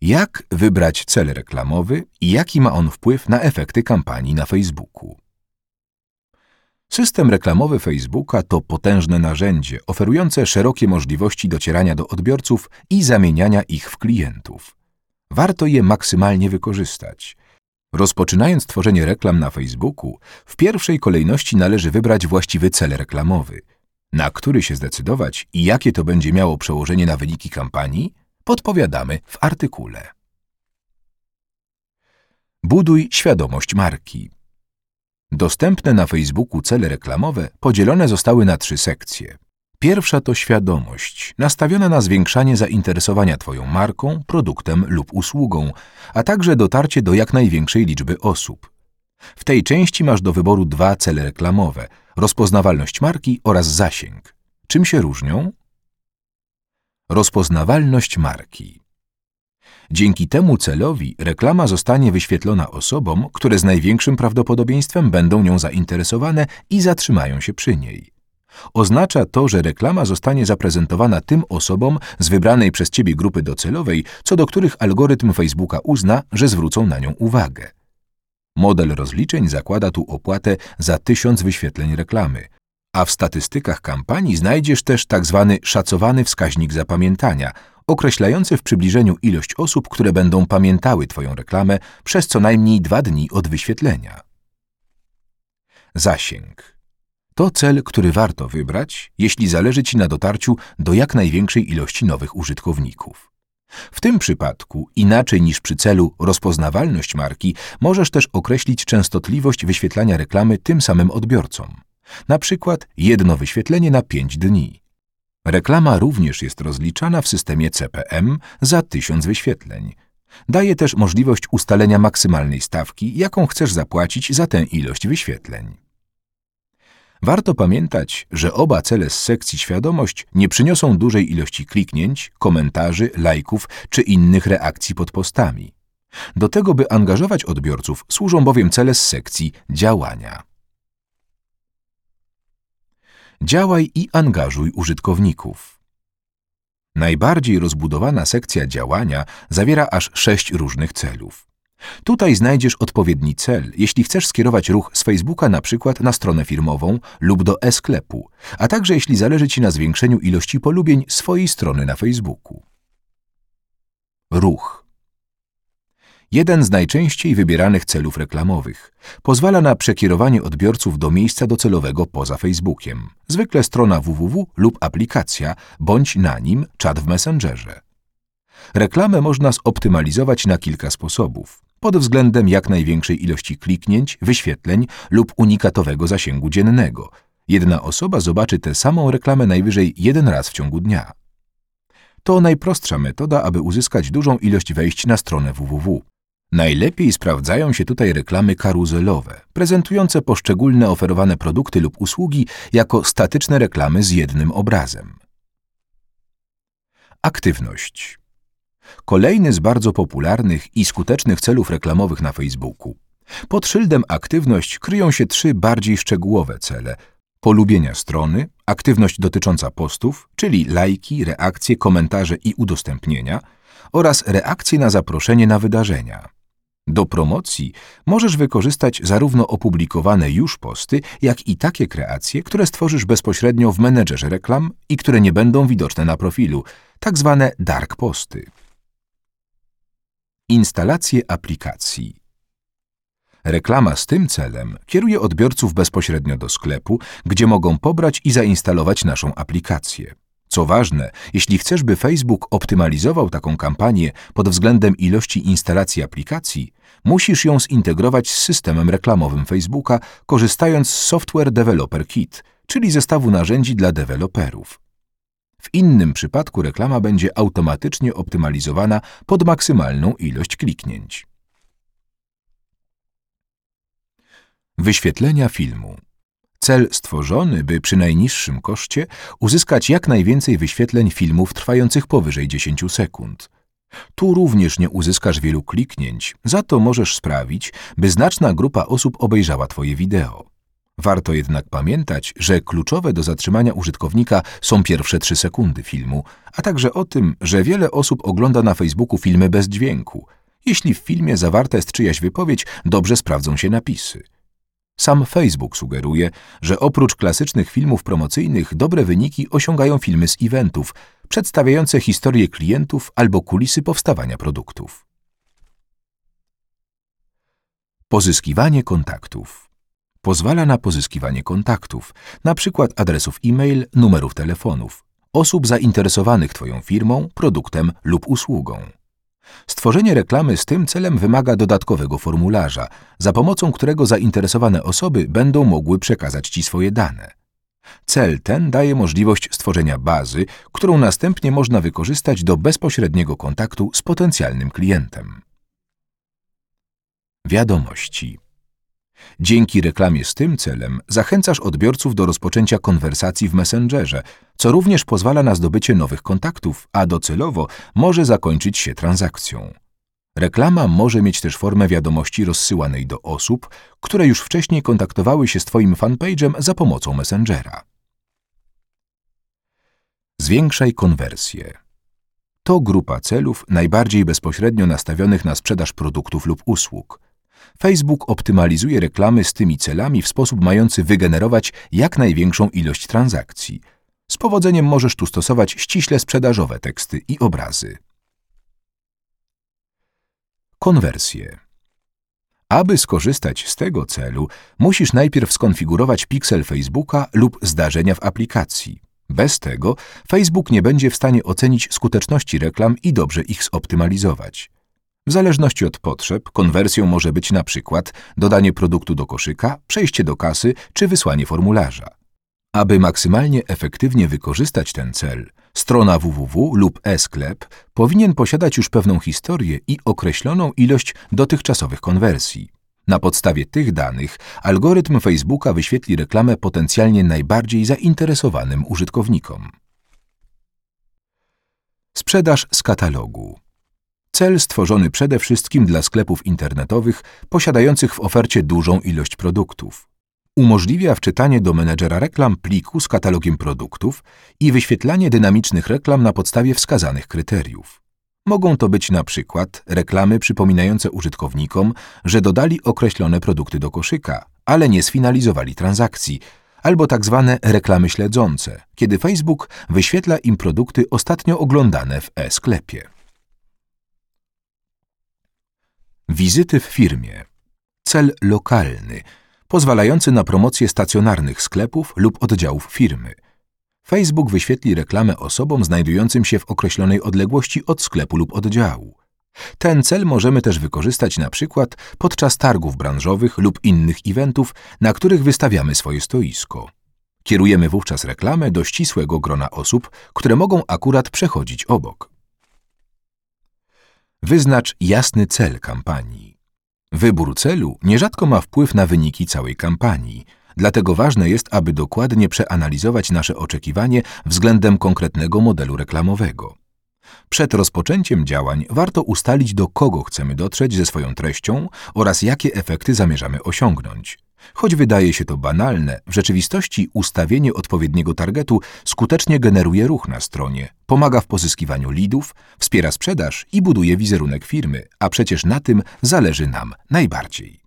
Jak wybrać cel reklamowy i jaki ma on wpływ na efekty kampanii na Facebooku? System reklamowy Facebooka to potężne narzędzie oferujące szerokie możliwości docierania do odbiorców i zamieniania ich w klientów. Warto je maksymalnie wykorzystać. Rozpoczynając tworzenie reklam na Facebooku, w pierwszej kolejności należy wybrać właściwy cel reklamowy. Na który się zdecydować i jakie to będzie miało przełożenie na wyniki kampanii, podpowiadamy w artykule. Buduj świadomość marki. Dostępne na Facebooku cele reklamowe podzielone zostały na trzy sekcje. Pierwsza to świadomość, nastawiona na zwiększanie zainteresowania Twoją marką, produktem lub usługą, a także dotarcie do jak największej liczby osób. W tej części masz do wyboru dwa cele reklamowe: rozpoznawalność marki oraz zasięg. Czym się różnią? Rozpoznawalność marki. Dzięki temu celowi reklama zostanie wyświetlona osobom, które z największym prawdopodobieństwem będą nią zainteresowane i zatrzymają się przy niej. Oznacza to, że reklama zostanie zaprezentowana tym osobom z wybranej przez Ciebie grupy docelowej, co do których algorytm Facebooka uzna, że zwrócą na nią uwagę. Model rozliczeń zakłada tu opłatę za tysiąc wyświetleń reklamy, a w statystykach kampanii znajdziesz też tzw. Tak szacowany wskaźnik zapamiętania, określający w przybliżeniu ilość osób, które będą pamiętały Twoją reklamę przez co najmniej dwa dni od wyświetlenia. Zasięg. To cel, który warto wybrać, jeśli zależy Ci na dotarciu do jak największej ilości nowych użytkowników. W tym przypadku, inaczej niż przy celu rozpoznawalność marki, możesz też określić częstotliwość wyświetlania reklamy tym samym odbiorcom. Na przykład jedno wyświetlenie na 5 dni. Reklama również jest rozliczana w systemie CPM za 1000 wyświetleń. Daje też możliwość ustalenia maksymalnej stawki, jaką chcesz zapłacić za tę ilość wyświetleń. Warto pamiętać, że oba cele z sekcji świadomość nie przyniosą dużej ilości kliknięć, komentarzy, lajków czy innych reakcji pod postami. Do tego, by angażować odbiorców, służą bowiem cele z sekcji działania. Działaj i angażuj użytkowników. Najbardziej rozbudowana sekcja działania zawiera aż sześć różnych celów. Tutaj znajdziesz odpowiedni cel, jeśli chcesz skierować ruch z Facebooka na przykład na stronę firmową lub do e-sklepu, a także jeśli zależy Ci na zwiększeniu ilości polubień swojej strony na Facebooku. Ruch jeden z najczęściej wybieranych celów reklamowych. Pozwala na przekierowanie odbiorców do miejsca docelowego poza Facebookiem, zwykle strona www lub aplikacja, bądź na nim czat w Messengerze. Reklamę można zoptymalizować na kilka sposobów, pod względem jak największej ilości kliknięć, wyświetleń lub unikatowego zasięgu dziennego. Jedna osoba zobaczy tę samą reklamę najwyżej jeden raz w ciągu dnia. To najprostsza metoda, aby uzyskać dużą ilość wejść na stronę www. Najlepiej sprawdzają się tutaj reklamy karuzelowe, prezentujące poszczególne oferowane produkty lub usługi jako statyczne reklamy z jednym obrazem. Aktywność. Kolejny z bardzo popularnych i skutecznych celów reklamowych na Facebooku. Pod szyldem aktywność kryją się trzy bardziej szczegółowe cele: polubienia strony, aktywność dotycząca postów, czyli lajki, reakcje, komentarze i udostępnienia, oraz reakcje na zaproszenie na wydarzenia. Do promocji możesz wykorzystać zarówno opublikowane już posty, jak i takie kreacje, które stworzysz bezpośrednio w menedżerze reklam i które nie będą widoczne na profilu, tak zwane dark posty. Instalacje aplikacji. Reklama z tym celem kieruje odbiorców bezpośrednio do sklepu, gdzie mogą pobrać i zainstalować naszą aplikację. Co ważne, jeśli chcesz, by Facebook optymalizował taką kampanię pod względem ilości instalacji aplikacji, musisz ją zintegrować z systemem reklamowym Facebooka, korzystając z Software Developer Kit, czyli zestawu narzędzi dla deweloperów. W innym przypadku reklama będzie automatycznie optymalizowana pod maksymalną ilość kliknięć. Wyświetlenia filmu Cel stworzony, by przy najniższym koszcie uzyskać jak najwięcej wyświetleń filmów trwających powyżej 10 sekund. Tu również nie uzyskasz wielu kliknięć, za to możesz sprawić, by znaczna grupa osób obejrzała Twoje wideo. Warto jednak pamiętać, że kluczowe do zatrzymania użytkownika są pierwsze trzy sekundy filmu, a także o tym, że wiele osób ogląda na Facebooku filmy bez dźwięku. Jeśli w filmie zawarta jest czyjaś wypowiedź, dobrze sprawdzą się napisy. Sam Facebook sugeruje, że oprócz klasycznych filmów promocyjnych dobre wyniki osiągają filmy z eventów, przedstawiające historię klientów albo kulisy powstawania produktów. Pozyskiwanie kontaktów pozwala na pozyskiwanie kontaktów, np. adresów e-mail, numerów telefonów, osób zainteresowanych Twoją firmą, produktem lub usługą. Stworzenie reklamy z tym celem wymaga dodatkowego formularza, za pomocą którego zainteresowane osoby będą mogły przekazać Ci swoje dane. Cel ten daje możliwość stworzenia bazy, którą następnie można wykorzystać do bezpośredniego kontaktu z potencjalnym klientem. Wiadomości Dzięki reklamie z tym celem zachęcasz odbiorców do rozpoczęcia konwersacji w Messengerze, co również pozwala na zdobycie nowych kontaktów, a docelowo może zakończyć się transakcją. Reklama może mieć też formę wiadomości rozsyłanej do osób, które już wcześniej kontaktowały się z Twoim fanpage'em za pomocą Messengera. Zwiększaj konwersję. To grupa celów najbardziej bezpośrednio nastawionych na sprzedaż produktów lub usług – Facebook optymalizuje reklamy z tymi celami w sposób mający wygenerować jak największą ilość transakcji. Z powodzeniem możesz tu stosować ściśle sprzedażowe teksty i obrazy. Konwersje. Aby skorzystać z tego celu, musisz najpierw skonfigurować piksel Facebooka lub zdarzenia w aplikacji. Bez tego Facebook nie będzie w stanie ocenić skuteczności reklam i dobrze ich zoptymalizować. W zależności od potrzeb, konwersją może być na przykład dodanie produktu do koszyka, przejście do kasy czy wysłanie formularza. Aby maksymalnie efektywnie wykorzystać ten cel, strona www lub e-sklep powinien posiadać już pewną historię i określoną ilość dotychczasowych konwersji. Na podstawie tych danych algorytm Facebooka wyświetli reklamę potencjalnie najbardziej zainteresowanym użytkownikom. Sprzedaż z katalogu. Cel stworzony przede wszystkim dla sklepów internetowych posiadających w ofercie dużą ilość produktów. Umożliwia wczytanie do menedżera reklam pliku z katalogiem produktów i wyświetlanie dynamicznych reklam na podstawie wskazanych kryteriów. Mogą to być na przykład reklamy przypominające użytkownikom, że dodali określone produkty do koszyka, ale nie sfinalizowali transakcji, albo tak zwane reklamy śledzące, kiedy Facebook wyświetla im produkty ostatnio oglądane w e-sklepie. Wizyty w firmie. Cel lokalny, pozwalający na promocję stacjonarnych sklepów lub oddziałów firmy. Facebook wyświetli reklamę osobom znajdującym się w określonej odległości od sklepu lub oddziału. Ten cel możemy też wykorzystać na przykład podczas targów branżowych lub innych eventów, na których wystawiamy swoje stoisko. Kierujemy wówczas reklamę do ścisłego grona osób, które mogą akurat przechodzić obok. Wyznacz jasny cel kampanii. Wybór celu nierzadko ma wpływ na wyniki całej kampanii, dlatego ważne jest, aby dokładnie przeanalizować nasze oczekiwanie względem konkretnego modelu reklamowego. Przed rozpoczęciem działań warto ustalić, do kogo chcemy dotrzeć ze swoją treścią oraz jakie efekty zamierzamy osiągnąć. Choć wydaje się to banalne, w rzeczywistości ustawienie odpowiedniego targetu skutecznie generuje ruch na stronie, pomaga w pozyskiwaniu lidów, wspiera sprzedaż i buduje wizerunek firmy, a przecież na tym zależy nam najbardziej.